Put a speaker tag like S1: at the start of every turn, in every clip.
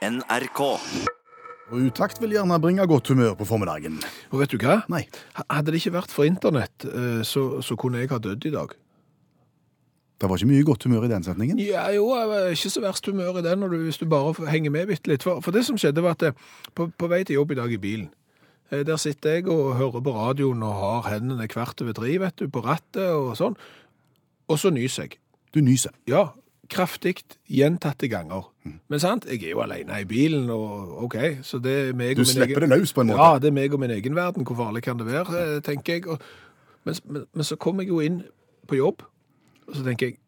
S1: NRK.
S2: Og utakt vil gjerne bringe godt humør på formiddagen.
S3: Og vet du hva?
S2: Nei.
S3: Hadde det ikke vært for internett, eh, så, så kunne jeg ha dødd i dag.
S2: Det var ikke mye godt humør i den setningen.
S3: Ja, jo, ikke så verst humør i den når du, hvis du bare henger med bitte litt. For, for det som skjedde var at eh, på, på vei til jobb i dag i bilen, eh, der sitter jeg og hører på radioen og har hendene hvert over tre, vet du, på rattet og sånn. Og så nyser jeg.
S2: Du nyser.
S3: Ja, kraftig, gjentatte ganger. Men sant, jeg er jo alene i bilen, og ok, så det er meg
S2: Du
S3: og min
S2: slipper
S3: egen...
S2: det løs på en måte.
S3: Ja, det er meg og min egen verden. Hvor farlig kan det være, eh, tenker jeg. Og, men, men, men så kommer jeg jo inn på jobb, og så tenker jeg,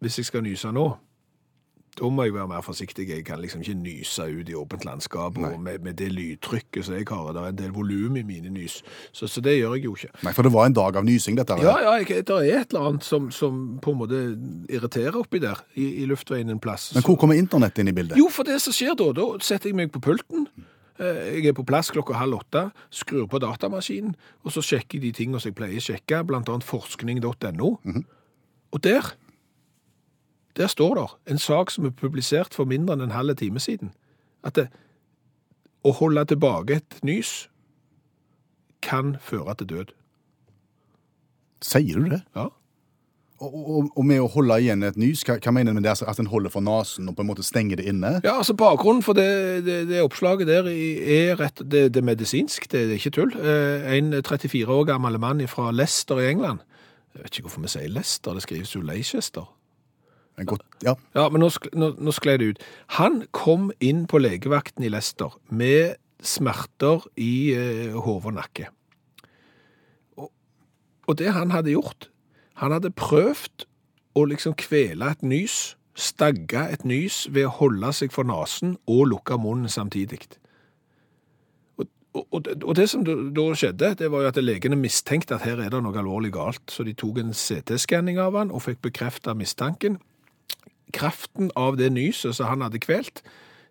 S3: hvis jeg skal nyse nå, da må jeg være mer forsiktig. Jeg kan liksom ikke nyse ut i åpent landskap, og med, med det lydtrykket som jeg har, det er en del volum i mine nys. Så, så det gjør jeg jo ikke.
S2: Nei, for det var en dag av nysing, dette.
S3: Ja, ja, jeg, det er et eller annet som, som på en måte irriterer oppi der, i, i luftveien en plass.
S2: Men hvor kommer internett inn i bildet?
S3: Jo, for det som skjer da, da setter jeg meg på pulten. Eh, Jeg er på plass klokka halv åtte, skrur på datamaskinen, og så sjekker jeg de tingene som jeg pleier å sjekke, blant annet forskning.no. Og der, der står det, en sak som er publisert for mindre enn en halv time siden. At det, å holde tilbake et nys kan føre til død.
S2: Sier du det?
S3: Ja.
S2: Og, og, og med å holde igjen et nys, hva, hva mener du med det? Altså, At en holder for nasen og på en måte stenger det inne?
S3: Ja, altså Bakgrunnen for det, det, det oppslaget der er rett, det, det er medisinsk, det er ikke tull. Eh, En 34 år gammel mann fra Leicester i England. Jeg vet ikke hvorfor vi sier Leicester, det skrives jo Leicester.
S2: Godt, ja.
S3: Ja, men nå, nå, nå skled det ut. Han kom inn på legevakten i Leicester med smerter i eh, hode og nakke. Og, det han hadde gjort, han hadde prøvd å liksom kvele et nys, stagge et nys ved å holde seg for nasen og lukke munnen samtidig. Og, og, og det- som da skjedde, det var jo at legene mistenkte at her er det noe alvorlig galt, så de tok en CT-skanning av han og fikk bekreftet mistanken kraften av det nyset som han hadde kvelt,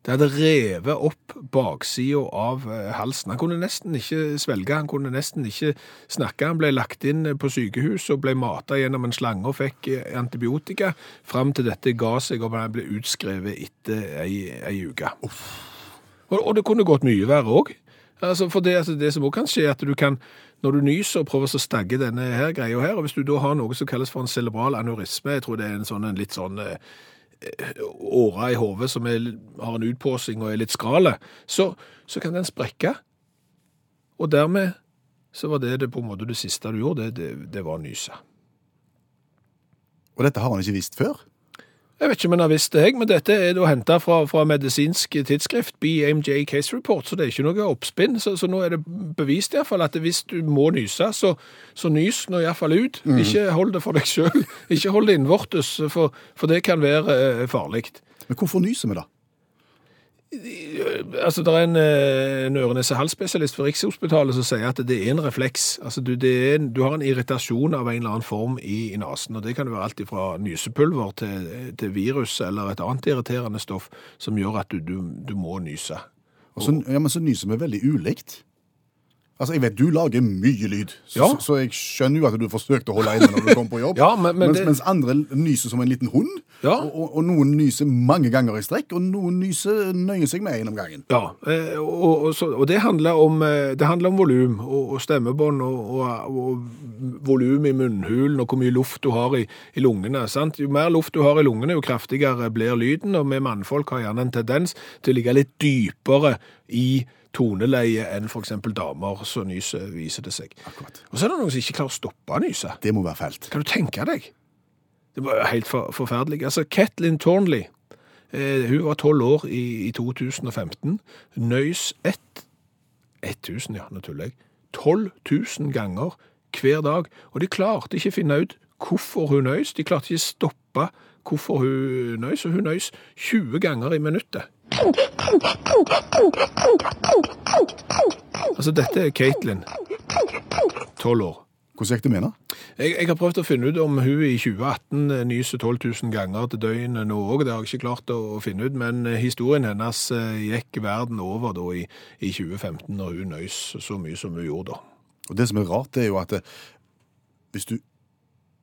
S3: det hadde revet opp baksida av eh, halsen. Han kunne nesten ikke svelge, han kunne nesten ikke snakke. Han ble lagt inn på sykehus og ble mata gjennom en slange og fikk eh, antibiotika, fram til dette ga seg og han ble utskrevet etter ei, ei uke. Og, og det kunne gått mye verre òg. Altså, for det, altså, det som også kan skje, er at du kan, når du nyser og prøver å stagge denne her greia her, og hvis du da har noe som kalles for en cerebral aneurisme, jeg tror det er en sånn en litt sånn eh, eh, åre i hodet som er, har en utpåsing og er litt skrale, så, så kan den sprekke. Og dermed så var det, det på en måte det siste du gjorde, det, det, det var å nyse.
S2: Og dette har han ikke visst før?
S3: Jeg vet ikke om jeg har visst det, men dette er da hentet fra, fra medisinsk tidsskrift, BMJ Case Report, så det er ikke noe oppspinn. Så, så nå er det bevist i hvert fall at hvis du må nyse, så, så nys nå iallfall ut. Mm. ut. Ikke hold det for deg selv. Ikke hold det innvortes, for, for det kan være eh, farlig.
S2: Men hvorfor nyser vi da?
S3: Altså, det er en, eh, en øre-nese-hals-spesialist Rikshospitalet som sier at det er en refleks. Altså, du, en, du har en irritasjon av en eller annen form i, i nasen, og det kan være alt fra nysepulver til, til virus eller et annet irriterende stoff som gjør at du, du, du må nyse.
S2: Og så, ja, men så nyser vi veldig ulikt. Altså, Jeg vet du lager mye lyd, så,
S3: Ja.
S2: så, så jeg skjønner jo at du forsøkte å holde inne når du kom på jobb.
S3: Ja, men- men
S2: mens,
S3: det-
S2: mens andre nyser som en liten hund,
S3: Ja.
S2: og, og, noen nyser mange ganger i strekk, og noen nyser nøyer seg med én om gangen.
S3: Ja, eh, og, og, så, og det handler om, eh, det handler om volum og, stemmebånd og, og, volum i munnhulen og hvor mye luft du har i, i lungene. Sant? Jo mer luft du har i lungene, jo kraftigere blir lyden, og vi mannfolk har gjerne en tendens til å ligge litt dypere i toneleie enn eksempel damer, så nyser viser det seg.
S2: Akkurat.
S3: Og så er det noen som ikke klarer å stoppe å nyse.
S2: Det må være fælt.
S3: Kan du tenke deg? Det var helt for, forferdelig. Altså, Ketlin Tornley, eh, hun var 12 år i, i 2015, nøys ett 1000, ja, nå tuller jeg. 12 000 ganger hver dag. Og de klarte ikke å finne ut hvorfor hun nøys. De klarte ikke å stoppe hvorfor hun nøys, og hun nøys 20 ganger i minuttet. Altså, dette er Caitlin, 12 år.
S2: Hvordan gikk det med henne?
S3: Jeg, jeg har prøvd å finne ut om hun i 2018 nyser 12 000 ganger til døgnet nå òg. Det har jeg ikke klart å, finne ut, men eh, historien hennes eh, gikk verden over da i, i 2015, når hun nøys så mye som hun gjorde da.
S2: Og det som er rart, det er jo at eh, hvis du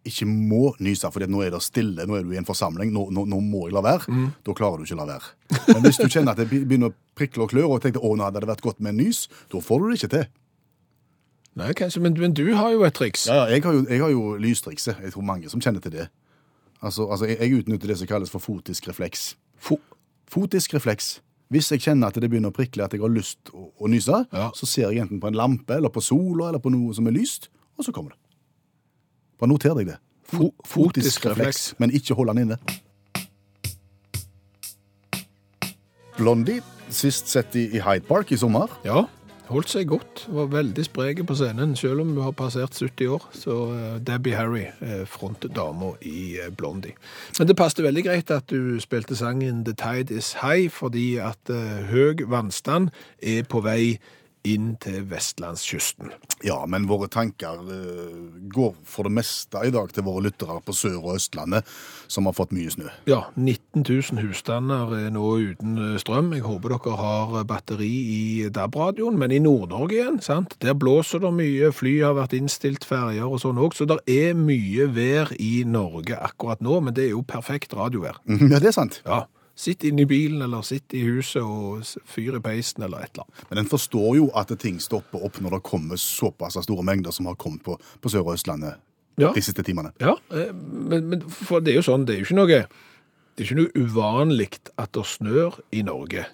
S2: ikke må nyse, for nå er det stille, nå er du i en forsamling, nå, nå, nå må jeg la være, da klarer du ikke å la være. Men hvis du kjenner at det begynner å prikle og klør, og tenker å, nå hadde det vært godt med en nys, da får du det ikke til.
S3: Nei, kanskje, men, men du har jo et triks.
S2: Ja, ja, jeg har jo, jeg har jo lystrikset. Jeg tror mange som kjenner til det. Altså, altså jeg, jeg utnytter det som kalles for fotisk refleks.
S3: Fo
S2: Fotisk refleks. Hvis jeg kjenner at det begynner å prikle, at jeg har lyst å, å nyse,
S3: Ja.
S2: så ser jeg enten på en lampe, eller på sola, eller på noe som er lyst, og så kommer det. Bare noter deg det.
S3: Fo- fotisk refleks.
S2: Men ikke hold den inne. Blondie, sist sett i, Hyde Park i sommer.
S3: Ja, holdt seg godt. Var veldig spreke på scenen, selv om hun har passert 70 år. Så eh, Debbie Harry, uh, frontdama i eh, Blondie. Men det passet veldig greit at du spilte sangen The Tide Is High, fordi at eh, høy vannstand er på vei inn til vestlandskysten.
S2: Ja, men våre tanker uh, går for det meste i dag til våre lyttere på Sør- og Østlandet, som har fått mye snø.
S3: Ja, 19 000 husstander er nå uten eh, strøm. Jeg håper dere har eh, batteri i DAB-radioen, men i Nord-Norge igjen, sant? der blåser det mye, fly har vært innstilt, ferger og sånn også, så det er mye vær i Norge akkurat nå, men det er jo perfekt radiovær.
S2: Ja, det er sant.
S3: Ja, sitt inne i bilen, eller sitt i huset og fyr i peisen, eller et eller annet.
S2: Men en forstår jo at ting stopper opp når det kommer såpass store mengder som har kommet på, på Sør- og Østlandet
S3: Ja.
S2: de siste timene.
S3: Ja, eh, men, men for det er jo sånn, det er jo ikke noe, det er ikke noe uvanlig at det snør i Norge.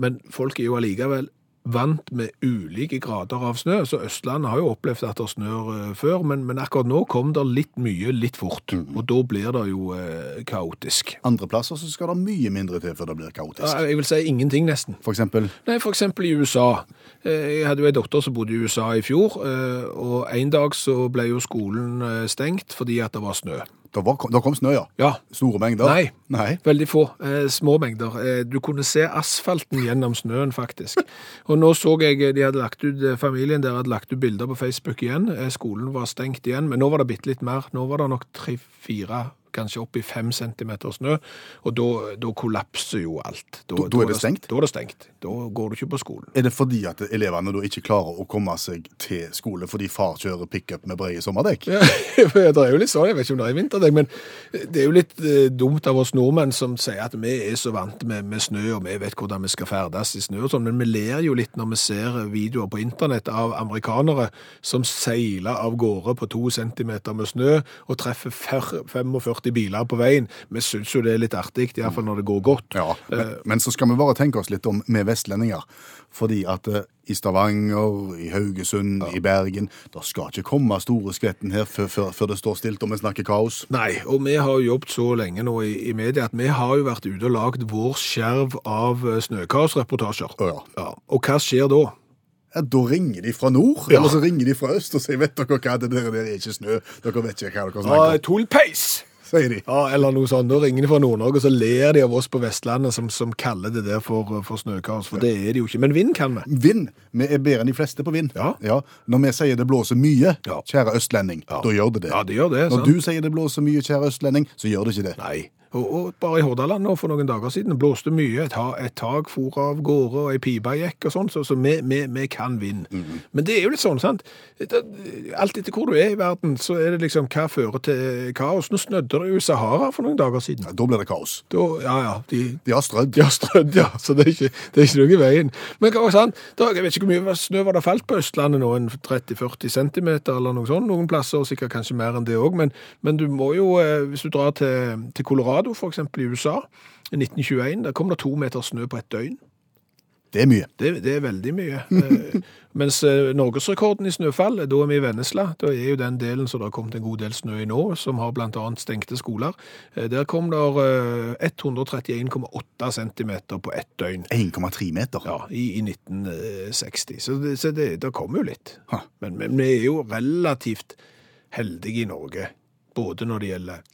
S3: Men folk er jo allikevel vant med ulike grader av snø, så Østlandet har jo opplevd at det snør eh, før, men, men akkurat nå kom det litt mye, litt fort, og da blir det jo eh, kaotisk.
S2: Andre plasser så skal det mye mindre til før det blir kaotisk.
S3: Ja, jeg vil si ingenting nesten.
S2: For eksempel
S3: Nei, for eksempel i USA. Eh, Jeg hadde jo en datter som bodde i USA i fjor, eh, og en dag så ble jo skolen stengt fordi at det var snø.
S2: Da, var, da kom snø, ja.
S3: Ja,
S2: Store mengder.
S3: Nei.
S2: Nei.
S3: Veldig få, eh, små mengder. Eh, du kunne se asfalten gjennom snøen, faktisk. Og nå så jeg eh, de hadde lagt ut, eh, familien der hadde lagt ut bilder på Facebook igjen. Eh, skolen var stengt igjen, men nå var det bitte litt mer. Nå var det nok tre-fire, kanskje opp i fem centimeter snø, og da kollapser jo alt.
S2: Da, da er det stengt?
S3: Da er det stengt. Da går du ikke på skolen.
S2: Er det fordi at elevene da ikke klarer å komme seg til skole fordi far kjører pickup med brede sommerdekk?
S3: Ja, det er jo litt sånn, jeg vet ikke om det er vinterdekk, men det er jo litt eh, dumt av oss nordmenn som sier at vi er så vant med, med snø, og vi vet hvordan vi skal ferdes i snø og sånn, men vi ler jo litt når vi ser videoer på internett av amerikanere som seiler av gårde på to centimeter med snø og treffer 45 40 biler på veien. Vi syns jo det er litt artig, iallfall når det går godt.
S2: Ja, men, eh, men, så skal vi bare tenke oss litt om med vestlendinger. Fordi at eh, i Stavanger, i Haugesund, ja. i Bergen. Det skal ikke komme store skvetten her før, før, før det står stilt og vi snakker kaos.
S3: Nei, og vi har jo jobbet så lenge nå i, i media at vi har jo vært ute og lagd vår skjerv av eh, snøkaosreportasjer.
S2: Ja.
S3: ja. Og hva skjer da?
S2: Ja, Da ringer de fra nord, eller så ringer de fra øst og sier vet dere hva, det der, er ikke snø. Dere vet ikke hva dere snakker om.
S3: Uh, Tullpeis!
S2: Sier de.
S3: Ja, eller noe sånt. Da ringer de fra Nord-Norge, og så ler de av oss på Vestlandet som, som kaller det der for, for snøkaos, for det er det jo ikke. Men vind kan vi.
S2: Vind. Vi er bedre enn de fleste på vind.
S3: Ja.
S2: Når vi sier det blåser mye, kjære østlending,
S3: Ja.
S2: da gjør det det.
S3: Ja, det gjør det.
S2: Når
S3: sant?
S2: du sier det blåser mye, kjære østlending, så gjør det ikke det.
S3: Nei. Og, og bare i Hordaland nå for noen dager siden blåste mye. Et, et tak for av gårde og ei pipe gikk og sånn, så, så vi, vi, vi kan vind. Men det er jo litt sånn, sant? Det, alt etter hvor du er i verden, så er det liksom hva fører til kaos. Nå snødde det jo i Sahara for noen dager siden.
S2: Ja, Da blir det kaos.
S3: Da, ja, ja, de,
S2: De har strødd.
S3: De har strødd, ja, så det er ikke, det er ikke noe i veien. Men hva sant? Da, jeg vet ikke hvor mye snø var det falt på Østlandet nå, en 30-40 centimeter eller noe sånt, noen plasser, og sikkert kanskje mer enn det òg. Men, men du må jo, eh, hvis du drar til, til Colorado, for eksempel i USA, i 1921, der kom det to meter snø på et døgn.
S2: Det er mye.
S3: Det, det er veldig mye. Eh, mens eh, norgesrekorden i snøfall, da er vi i Vennesla. Da er jo den delen som det har kommet en god del snø i nå, som har annet stengte skoler. Eh, der kom det eh, 131,8 centimeter på ett døgn.
S2: 1,3 meter.
S3: Ja, i, i 1960. Så det, så det, det kom jo litt. Men, men vi er jo relativt heldige i Norge, både når det gjelder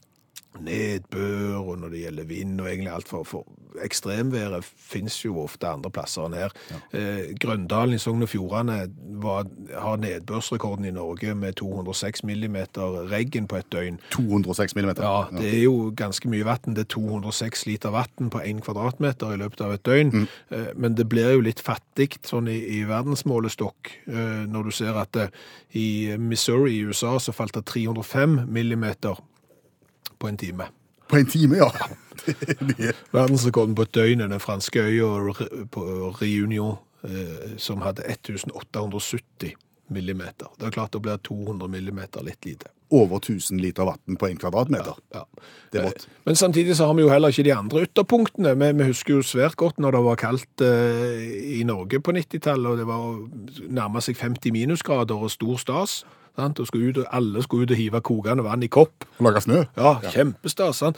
S3: nedbør, og når det gjelder vind, og egentlig alt for, for ekstremværet finnes jo ofte andre plasser enn her. Eh, Grøndalen i Sogn og Fjordane var, har nedbørsrekorden i Norge med 206 millimeter regn på et døgn.
S2: 206 millimeter.
S3: Ja, det er jo ganske mye vann. Det er 206 liter vann på én kvadratmeter i løpet av et døgn. Eh, Men det blir jo litt fattig sånn i, i verdensmålestokk eh, når du ser at det, i Missouri i USA så falt det 305 millimeter på en time.
S2: På en time, ja. Er.
S3: Verdensrekorden på et døgn er den franske øya på Reunion, eh, som hadde 1870 millimeter. Det er klart det blir 200 millimeter litt lite.
S2: Over 1000 liter vann på en kvadratmeter.
S3: Ja.
S2: Det er vått.
S3: Eh, Men samtidig så har vi jo heller ikke de andre ytterpunktene. Vi, vi husker jo svært godt når det var kaldt eh, i Norge på 90-tallet, og det var nærma seg 50 minusgrader og stor stas. Sant? Og skulle ut, og alle skulle ut og hive kokende vann i kopp.
S2: Og lage snø.
S3: Ja, kjempestas. Sant?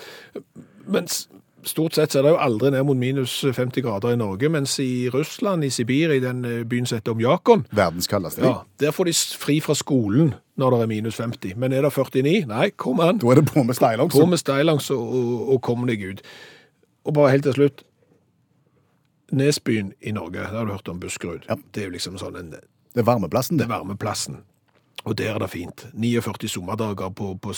S3: Mens stort sett så er det jo aldri ned mot minus 50 grader i Norge, mens i Russland, i Sibir, i den eh, byen som heter Omjakon,
S2: Verdens kaldeste.
S3: ja, der får de fri fra skolen når det er minus 50. Men er det 49? Nei, kom an.
S2: Da er det på med stillongs.
S3: På med stillongs og, og, og kom deg ut. Og bare helt til slutt. Nesbyen i Norge, der har du hørt om Buskerud.
S2: Ja.
S3: Det er jo liksom sånn en,
S2: Det er varmeplassen,
S3: det
S2: det.
S3: er varmeplassen. Og der er det fint. 49 sommerdager på, på,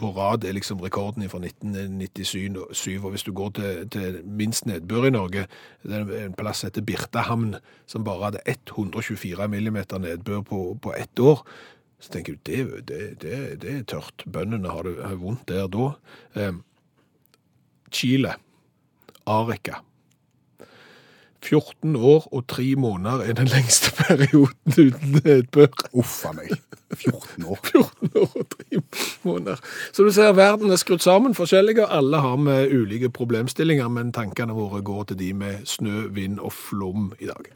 S3: på rad er liksom rekorden fra 1997. Og hvis du går til, til minst nedbør i Norge, det er en plass heter Birtahamn, som bare hadde 124 millimeter nedbør på, på ett år, så tenker du, det, det, det, det er tørt. Bøndene har det vondt der da. Eh, Chile, Arica. 14 år og 3 måneder er den lengste perioden uten nedbør.
S2: Uff a meg. 14 år.
S3: 14 år og 3 måneder. Så du ser, verden er skrudd sammen forskjellige, og alle har med ulike problemstillinger, men tankene våre går til de med snø, vind og flom i dag.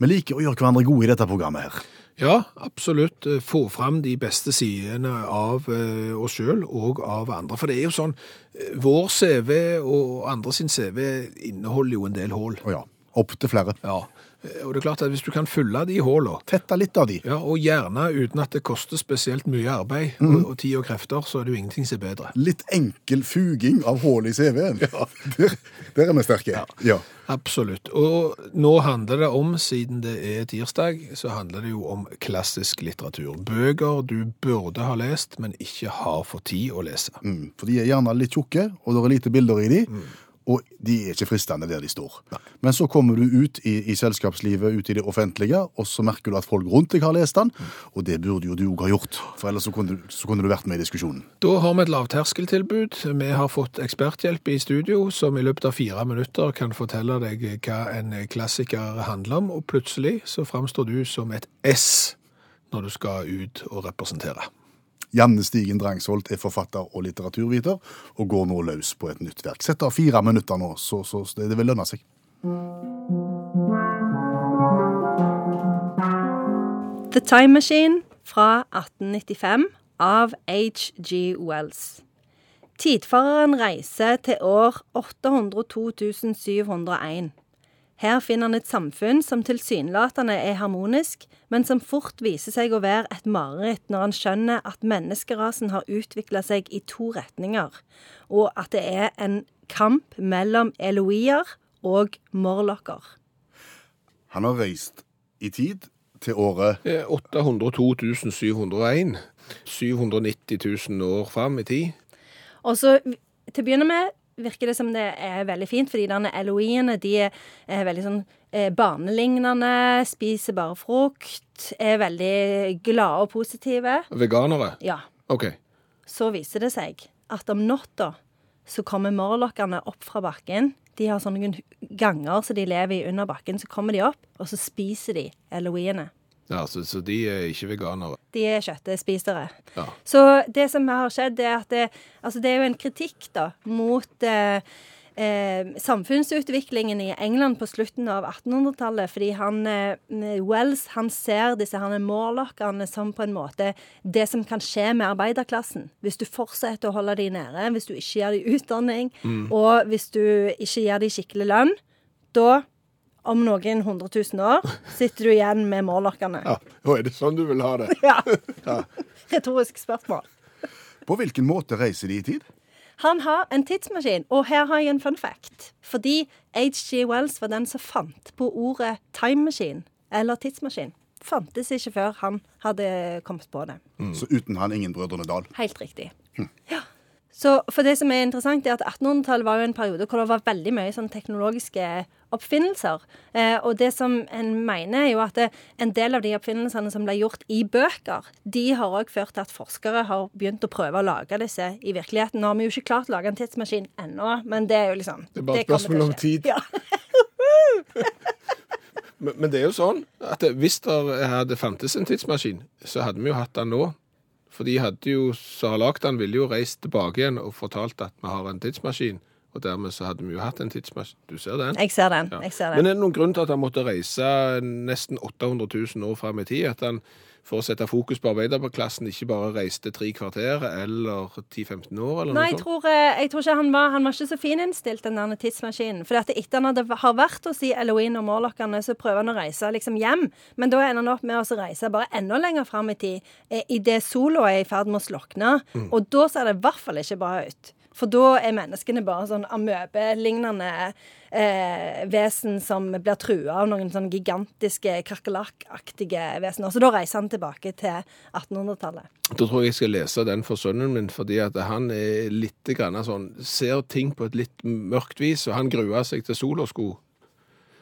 S2: Vi liker å gjøre hverandre gode i dette programmet her.
S3: Ja, absolutt. Eh, Få fram de beste sidene av eh, oss sjøl og av andre. For det er jo sånn, eh, vår CV og andre sin CV inneholder jo en del hull.
S2: Å ja. Opp til flere.
S3: Ja. Eh, Og det er klart at hvis du kan fylle de hullene,
S2: Tette litt av de.
S3: ja, og gjerne uten at det koster spesielt mye arbeid og, og tid og krefter, så er det jo ingenting som er bedre.
S2: Litt enkel fuging av hull i CV-en. Der, der er vi sterke. Ja.
S3: Absolutt. Og nå handler det om, siden det er tirsdag, så handler det jo om klassisk litteratur. Bøker du burde ha lest, men ikke har fått tid å lese.
S2: Mm, For de er gjerne litt tjukke, og det er lite bilder i de. Og de er ikke fristende der de står. Men så kommer du ut i, i selskapslivet, ut i det offentlige, og så merker du at folk rundt deg har lest den, og det burde jo du òg ha gjort. For ellers så kunne, du, så kunne du vært med i diskusjonen.
S3: Da har vi et lavterskeltilbud. Vi har fått eksperthjelp i studio, som i løpet av fire minutter kan fortelle deg hva en klassiker handler om, og plutselig så framstår du som et S når du skal ut og representere.
S2: Janne Stigen Drangsholt er forfatter og litteraturviter, og går nå løs på et nytt verk. Sett av fire minutter nå, så, så det, vil lønne seg.
S1: The Time Machine fra 1895 av H.G. Wells. Tidfareren reiser til år 802 701. Her finner han et samfunn som tilsynelatende er harmonisk, men som fort viser seg å være et mareritt når han skjønner at menneskerasen har utvikla seg i to retninger, og at det er en kamp mellom eloier og morlokker.
S2: Han har reist i tid til året
S3: Eh, 802 701. 790 000 år fram i tid.
S1: Og så til å begynne med virker det som det er veldig fint, fordi denne eloiene de er, veldig sånn eh, barnelignende, spiser bare frukt, er veldig glade og positive.
S3: Veganere?
S1: Ja.
S3: OK.
S1: Så viser det seg at om natta så kommer morlokkene opp fra bakken. De har sånne ganger som de lever i under bakken. Så kommer de opp, og så spiser de eloiene.
S3: Ja, så, så de er ikke veganere.
S1: De er kjøttespisere.
S3: Ja.
S1: Så det som har skjedd, er at det, altså det er jo en kritikk da, mot eh, eh, samfunnsutviklingen i England på slutten av 1800-tallet. Fordi han, eh, Wells han ser disse her morlockene som på en måte det som kan skje med arbeiderklassen. Hvis du fortsetter å holde dem nede, hvis du ikke gir dem utdanning, og hvis du ikke gir dem skikkelig lønn, da om noen hundre tusen år sitter du igjen med morlockene.
S3: Ja, og er det sånn du vil ha det?
S1: Ja. Retorisk spørsmål.
S2: På hvilken måte reiser de i tid?
S1: Han har en tidsmaskin, og her har jeg en fun fact. Fordi H.G. Wells var den som fant på ordet time machine, eller tidsmaskin. Fantes ikke før han hadde kommet på det.
S2: Så uten han ingen Brødrene Dal.
S1: Helt riktig. Ja. Så for det som er interessant, er at 1800-tallet var jo en periode hvor det var veldig mye sånn teknologiske oppfinnelser. Eh, og det som en mener, er jo at det, en del av de oppfinnelsene som ble gjort i bøker, de har òg ført til at forskere har begynt å prøve å lage disse i virkeligheten. Nå har vi jo ikke klart å lage en tidsmaskin ennå, men det er jo liksom
S3: Det er bare et spørsmål om tid.
S1: Ja.
S3: Men, men det er jo sånn at hvis det hadde fantes en tidsmaskin, så hadde vi jo hatt den nå. For de hadde jo, som har lagd den, ville jo reist tilbake igjen og fortalt at vi har en tidsmaskin. Og dermed så hadde vi jo hatt en tidsmaskin. Du ser den?
S1: Jeg ser den.
S3: Ja.
S1: jeg ser den.
S3: Men er det noen grunn til at han måtte reise nesten 800 000 år fram i tid? At han for å sette fokus på arbeiderklassen ikke bare reiste tre kvarter eller 10-15 år? eller
S1: Nei, jeg tror, eh, jeg tror ikke han var Han var ikke så fininnstilt, den der tidsmaskinen. For etter han hadde, har vært hos Elohim og Morlockene, så prøver han å reise liksom hjem. Men da ender han opp med å reise bare enda lenger fram i tid, eh, idet sola er i ferd med å slokne.
S3: Mm.
S1: Og da ser det i hvert fall ikke bra ut. For da er menneskene bare sånn amøbelignende eh, vesen som blir trua av noen sånn gigantiske kakerlakkaktige vesener. Så da reiser han tilbake til 1800-tallet.
S3: Da tror jeg jeg skal lese den for sønnen min, fordi at han er litt grann sånn, ser ting på et litt mørkt vis, og han gruer seg til sola skulle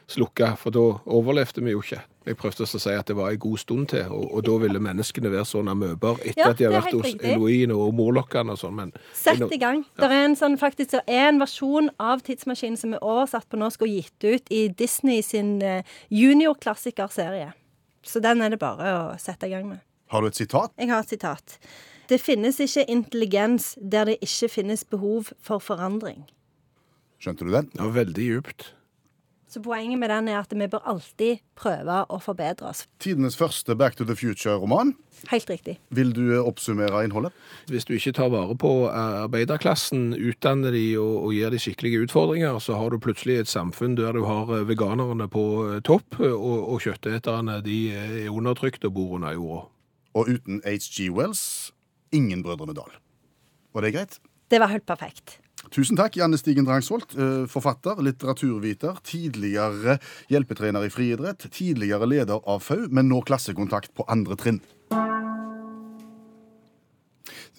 S3: slukke, for da overlevde vi jo ikke. Jeg prøvde å si at det var en god stund til, og, og da ville menneskene være sånn amøber etter
S1: Ja,
S3: at de har vært hos Eloine og morlokkene og sånn, men
S1: Sett i gang. Det er en sånn, faktisk, det er en versjon av Tidsmaskinen som er oversatt på norsk og gitt ut i Disney sin uh, juniorklassikerserie. Så den er det bare å sette i gang med.
S2: Har du et sitat?
S1: Jeg har et sitat. Det finnes ikke intelligens der det ikke finnes behov for forandring.
S2: Skjønte du den?
S3: det var veldig djupt.
S1: Så poenget med den er at vi bør alltid prøve å forbedre oss.
S2: Tidenes første Back to the Future-roman.
S1: Helt riktig.
S2: Vil du eh, oppsummere innholdet?
S3: Hvis du ikke tar vare på arbeiderklassen, utdanner de og, og gir de skikkelige utfordringer, så har du plutselig et samfunn der du har eh, veganerne på eh, topp, eh, og, og kjøtteterne de er undertrykt og bor under jorda.
S2: Og uten HG Wells, ingen Brødrene Dal. Var det greit?
S1: Det var helt perfekt.
S2: Tusen takk, Janne Stigen Drangsholt, eh, forfatter, litteraturviter, tidligere hjelpetrener i friidrett, tidligere leder av FAU, men nå klassekontakt på andre trinn.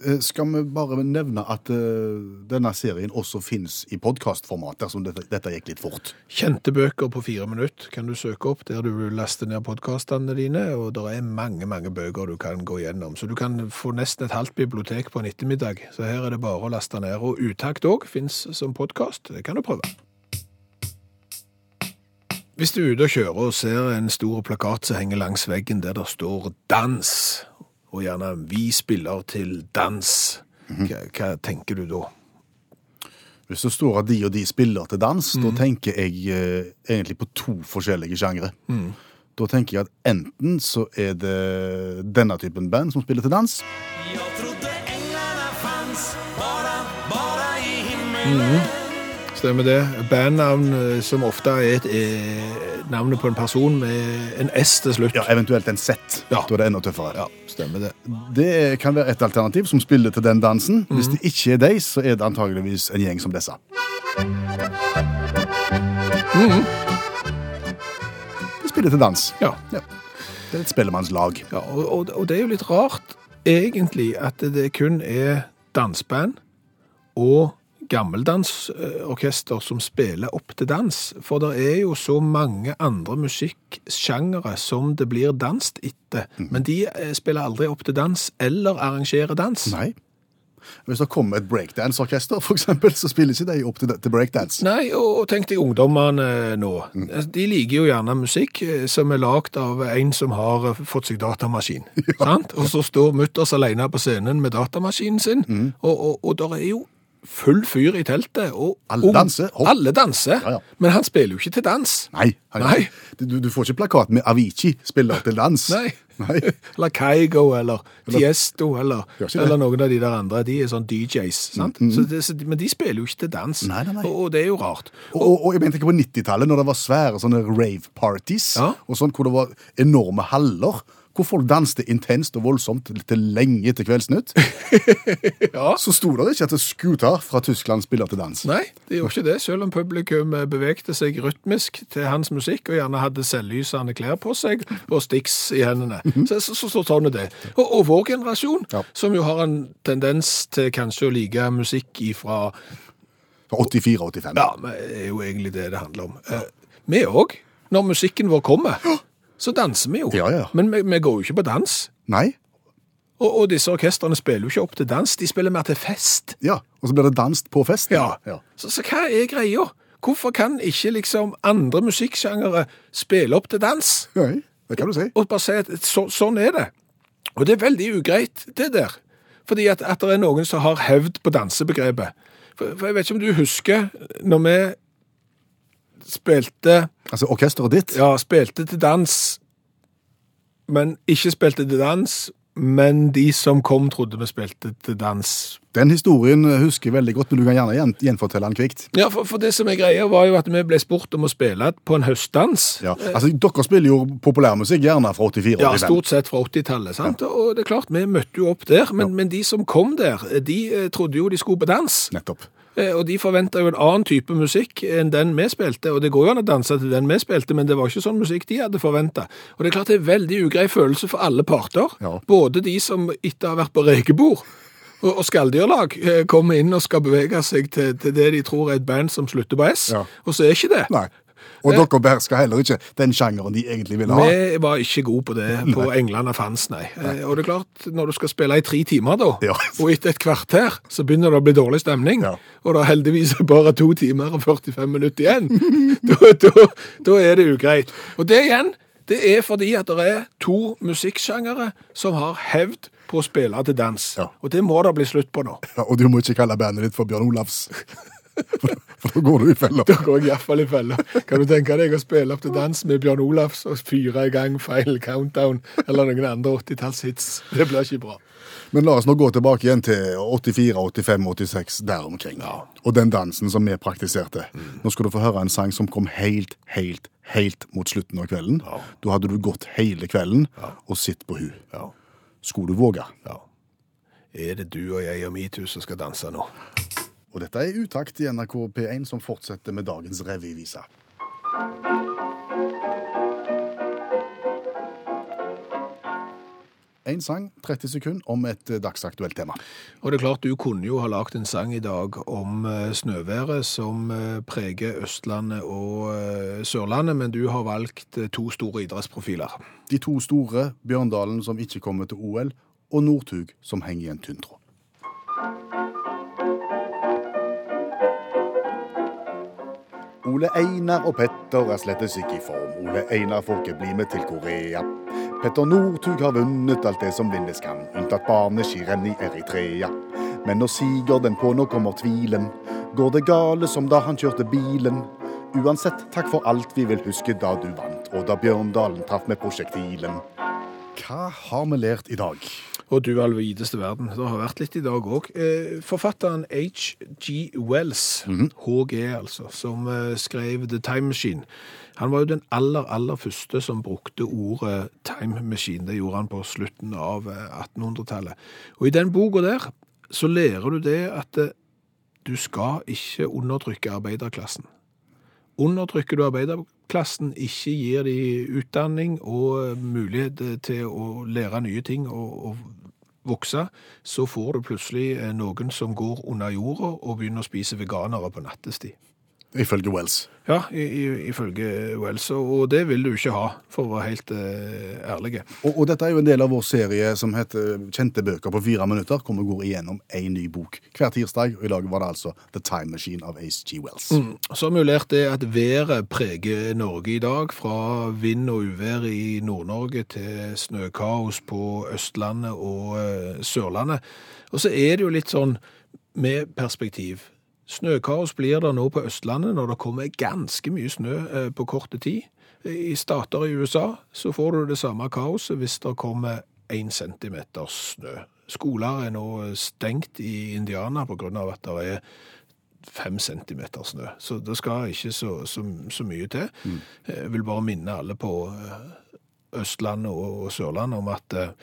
S2: Eh, Skal vi bare nevne at eh, denne serien også finnes i podkastformat, dersom dette, dette gikk litt fort.
S3: Kjente bøker på fire minutter kan du søke opp der du laster ned podkastene dine, og det er mange, mange bøker du kan gå gjennom. Så du kan få nesten et halvt bibliotek på en ettermiddag. Så her er det bare å laste ned. Og Utakt òg fins som podkast. Det kan du prøve. Hvis du er ute og kjører og ser en stor plakat som henger langs veggen der det står 'dans', og gjerne 'vi spiller til dans', hva, hva tenker du da?
S2: Hvis det står at de og de spiller til dans, da tenker jeg eh, egentlig på to forskjellige sjangre. Da tenker jeg at enten så er det denne typen band som spiller til dans,
S4: Jeg trodde englene fanns bare, bare i himmelen
S3: Stemmer det. Bandnavn eh, som ofte er et, er navnet på en person med en S til slutt.
S2: ja, eventuelt en Z.
S3: Ja.
S2: Da er det enda tøffere.
S3: Ja, stemmer det.
S2: Det kan være et alternativ som spiller til den dansen. Hvis det ikke er deg, så er det antageligvis en gjeng som disse. De spiller til dans.
S3: Ja.
S2: Ja. Det er et spellemannslag.
S3: ja og, og, og det er jo litt rart, egentlig, at det kun er dansband og gammeldansorkester som spiller opp til dans. For det er jo så mange andre musikksjangere som det blir danst etter. Men de eh, spiller aldri opp til dans eller arrangerer dans.
S2: Nei. Hvis det kommer et breakdance-orkester, eksempel, så spiller ikke de opp til, til breakdance.
S3: Nei, og, og tenk deg ungdommene nå. De liker jo gjerne musikk eh, som er lagd av en som har eh, fått seg datamaskin. Sant? Og så står mutters alene på scenen med datamaskinen sin, og, og, og der er jo full fyr i teltet. Og
S2: Alle danser, hopp.
S3: Alle danser,
S2: Ja, ja.
S3: men han spiller jo ikke til dans.
S2: Nei.
S3: Nei.
S2: Du, du får ikke plakat med Avicii spiller til dans.
S3: Nei.
S2: Nei.
S3: Eller Kaigo, eller Tiesto, eller, eller noen av de der andre. De er sånn DJs, sant? Så det, så, men de spiller jo ikke til dans.
S2: Nei, nei, nei.
S3: Og, og det er jo rart.
S2: Og, og, og jeg ikke på 90-tallet, når det var svære sånne rave-parties,
S3: Ja.
S2: og sånn, hvor det var enorme haller hvor folk danste intenst og voldsomt til, til lenge etter Kveldsnytt,
S3: Ja.
S2: så sto det ikke at Scooter fra Tyskland spiller til dans.
S3: Nei, det gjorde ikke det, selv om publikum bevegte seg rytmisk til hans musikk og gjerne hadde selvlysende klær på seg og sticks i hendene. Så, så, så, så sånn er det. Og, og vår generasjon,
S2: Ja.
S3: som jo har en tendens til kanskje å like musikk ifra
S2: Fra 84-85.
S3: Ja, men det er jo egentlig det det handler om. Eh, Vi òg, når musikken vår kommer, så danser vi jo.
S2: Ja, ja.
S3: Men vi, vi går jo ikke på dans.
S2: Nei?
S3: Og, og disse orkestrene spiller jo ikke opp til dans, de spiller mer til fest.
S2: Ja. Og så blir det danst på fest.
S3: Ja.
S2: ja.
S3: Så, så hva er greia? Hvorfor kan ikke liksom andre musikksjangere spille opp til dans?
S2: Nei, det kan du si.
S3: Og bare si at så, sånn er det. Og det er veldig ugreit, det der. Fordi at, at det er noen som har hevd på dansebegrepet. For, for jeg vet ikke om du husker når vi spilte
S2: Altså, orkesteret ditt
S3: Ja, spilte til dans, men ikke spilte til dans. Men de som kom, trodde vi spilte til dans.
S2: Den historien husker jeg veldig godt, men du kan gjerne gjenfortelle den kvikt.
S3: Ja, for, for det som er greia, var jo at vi ble spurt om å spille på en høstdans.
S2: Ja. Altså, dere spiller jo populærmusikk gjerne fra 84
S3: Ja, stort sett fra 80-tallet. sant? Og det er klart, vi møtte jo opp der, men, men de som kom der, de eh, trodde jo de skulle på dans.
S2: Nettopp.
S3: Eh, Og de forventa jo en annen type musikk enn den vi spilte. Og det går jo an å danse til den vi spilte, men det var ikke sånn musikk de hadde forventa. Og det er klart det er veldig ugrei følelse for alle parter.
S2: Ja.
S3: Både de som etter å ha vært på rekebord og, og skalldyrlag eh, kommer inn og skal bevege seg til, til det de tror er et band som slutter på S,
S2: Ja.
S3: og så er ikke det.
S2: Nei. Og dere behersker heller ikke den sjangeren de egentlig ville ha.
S3: Vi var ikke gode på det på England og Fans, nei. nei. Og det er klart, når du skal spille i tre timer da,
S2: Ja.
S3: og etter et kvarter, så begynner det å bli dårlig stemning,
S2: Ja.
S3: og det er heldigvis bare to timer og 45 minutter igjen, da, da, da er det ugreit. Og det igjen, det er fordi at det er to musikksjangere som har hevd på å spille til dans.
S2: Ja.
S3: Og det må det bli slutt på nå.
S2: Ja, og du må ikke kalle bandet ditt for Bjørn Olavs. For, da går du i fella.
S3: Da går jeg iallfall i fella. Kan du tenke deg å spille opp til dans med Bjørn Olafs og fyre i gang Final Countdown eller noen andre 80-tallshits? Det blir ikke bra.
S2: Men la oss nå gå tilbake igjen til 84, 85, 86, der omkring. Og den dansen som vi praktiserte. Nå skal du få høre en sang som kom helt, helt, helt mot slutten av kvelden. Da hadde du gått hele kvelden og sett på hun.
S3: Ja.
S2: Skulle du våge?
S3: Ja. Er det du og jeg og metoo som skal danse nå?
S2: Og dette er Utakt i NRK P1 som fortsetter med dagens revyvise. En sang, 30 sekunder, om et eh, dagsaktuelt tema.
S3: Og det er klart, du kunne jo ha lagt en sang i dag om eh, snøværet som eh, preger Østlandet og Sørlandet, men du har valgt to store idrettsprofiler.
S2: De to store, Bjørndalen som ikke kommer til OL, og Northug som henger i en tynn tråd. Ole Einar og Petter er slettes ikke i form. Ole Einar får ikke bli med til Korea. Petter Northug har vunnet alt det som vinnes kan, unntatt barneskirenn i Eritrea. Men nå siger den på, nå kommer tvilen. Går det gale som da han kjørte bilen? Uansett, takk for alt vi vil huske da du vant, og da Bjørndalen traff med prosjektilen. Hva har vi lært i dag?
S3: Og du all videste verden. Det har vært litt i dag òg. Eh, forfatteren H.G. Wells, HG altså, som eh, skrev The Time Machine, han var jo den aller, aller første som brukte ordet time machine. Det gjorde han på slutten av eh, 1800-tallet. Og i den boka der så lærer du det at eh, du skal ikke undertrykke arbeiderklassen. Undertrykker du arbeiderklassen, ikke gir de utdanning og eh, mulighet eh, til å lære nye ting og, og vokse, så får du plutselig eh, noen som går under jorda og begynner å spise veganere på nattestid.
S2: Ifølge Wells.
S3: Ja, ifølge Wells, og det vil du ikke ha, for å være helt eh, ærlig.
S2: Og, og dette er jo en del av vår serie som heter Kjente bøker på fire minutter, hvor vi går igjennom en ny bok hver tirsdag. Og i dag var det altså The Time Machine av H.G. Wells.
S3: Så har vi jo lært det at været preger Norge i dag, fra vind og uvær i Nord-Norge til snøkaos på Østlandet og eh, Sørlandet. Og så er det jo litt sånn med perspektiv. Snøkaos blir det nå på Østlandet når det kommer ganske mye snø eh, på korte tid. I stater i USA så får du det samme kaoset hvis det kommer én centimeter snø. Skoler er nå stengt i Indiana av at det er fem centimeter snø. Så det skal ikke så, så, så mye til. Jeg vil bare minne alle på eh, Østlandet og Sørlandet om at eh,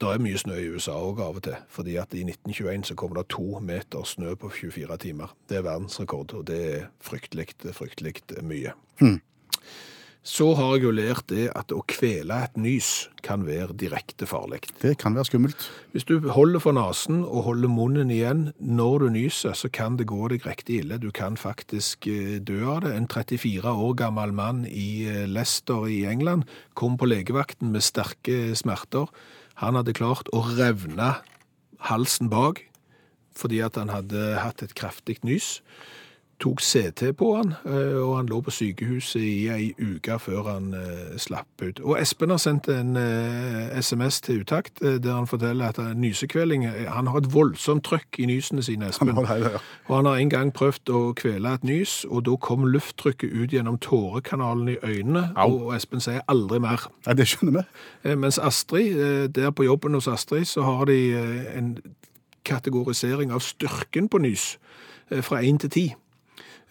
S3: det er mye snø i USA òg av og til. Fordi at i 1921 så kom det to meter snø på 24 timer. Det er verdensrekord, og det er fryktelig, fryktelig mye. Så har jeg jo lært det at å kvele et nys kan være direkte farlig.
S2: Det kan være skummelt.
S3: Hvis du holder for nasen og holder munnen igjen når du nyser, så kan det gå deg riktig ille. Du kan faktisk eh, dø av det. En 34 år gammel mann i eh, Leicester i England kom på legevakten med sterke smerter. Han hadde klart å revne halsen bak fordi at han hadde hatt et kraftig nys. Tok CT på han, eh, og han lå på sykehuset i ei uke før han eh, slapp ut. Og Espen har sendt en eh, SMS til utakt eh, der han forteller at nysekvelling, nysekveling eh, Han har et voldsomt trøkk i nysene sine, Espen.
S2: Han det, ja.
S3: Og han har en gang prøvd å kvele et nys, og da kom lufttrykket ut gjennom tårekanalen i øynene,
S2: Au.
S3: og Espen sier aldri mer.
S2: Nei, det skjønner vi.
S3: Eh, Mens Astrid, eh, der på jobben hos Astrid, så har de eh, en kategorisering av styrken på nys eh, fra 1 til 10.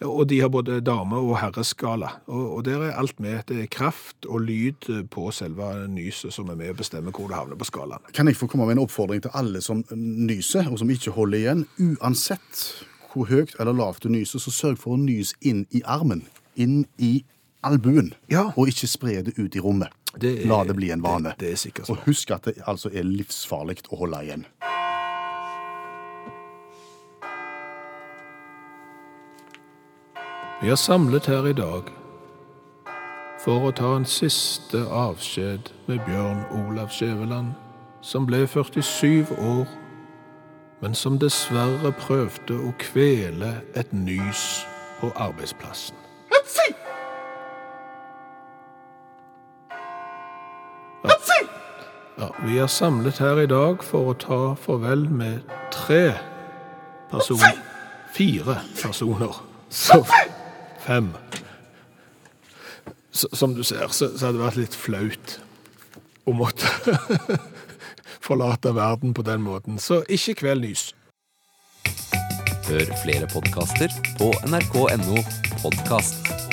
S3: Og de har både dame- og herreskala. Og, og der er alt med. Det er kraft og lyd eh, på selve nyset som er med å bestemme hvor det havner på skalaen.
S2: Kan jeg få komme med en oppfordring til alle som nyser, og som ikke holder igjen? Uansett hvor høyt eller lavt du nyser, så sørg for å nyse inn i armen. Inn i albuen.
S3: Ja.
S2: Og ikke spre det ut i rommet.
S3: Det er-
S2: La det bli en vane.
S3: Det, det
S2: Og husk at det altså er livsfarlig å holde igjen.
S3: Vi er samlet her i dag for å ta en siste avskjed med Bjørn Olav Skjæveland, som ble 47 år, men som dessverre prøvde å kvele et nys på arbeidsplassen. Ja. Ja, vi er samlet her i dag for å ta farvel med tre personer. Fire personer. Så fem. Som du ser, så, så hadde det vært litt flaut å måtte forlate verden på den måten. Så ikke kveld nys.
S5: Hør flere podkaster på nrk.no podkast.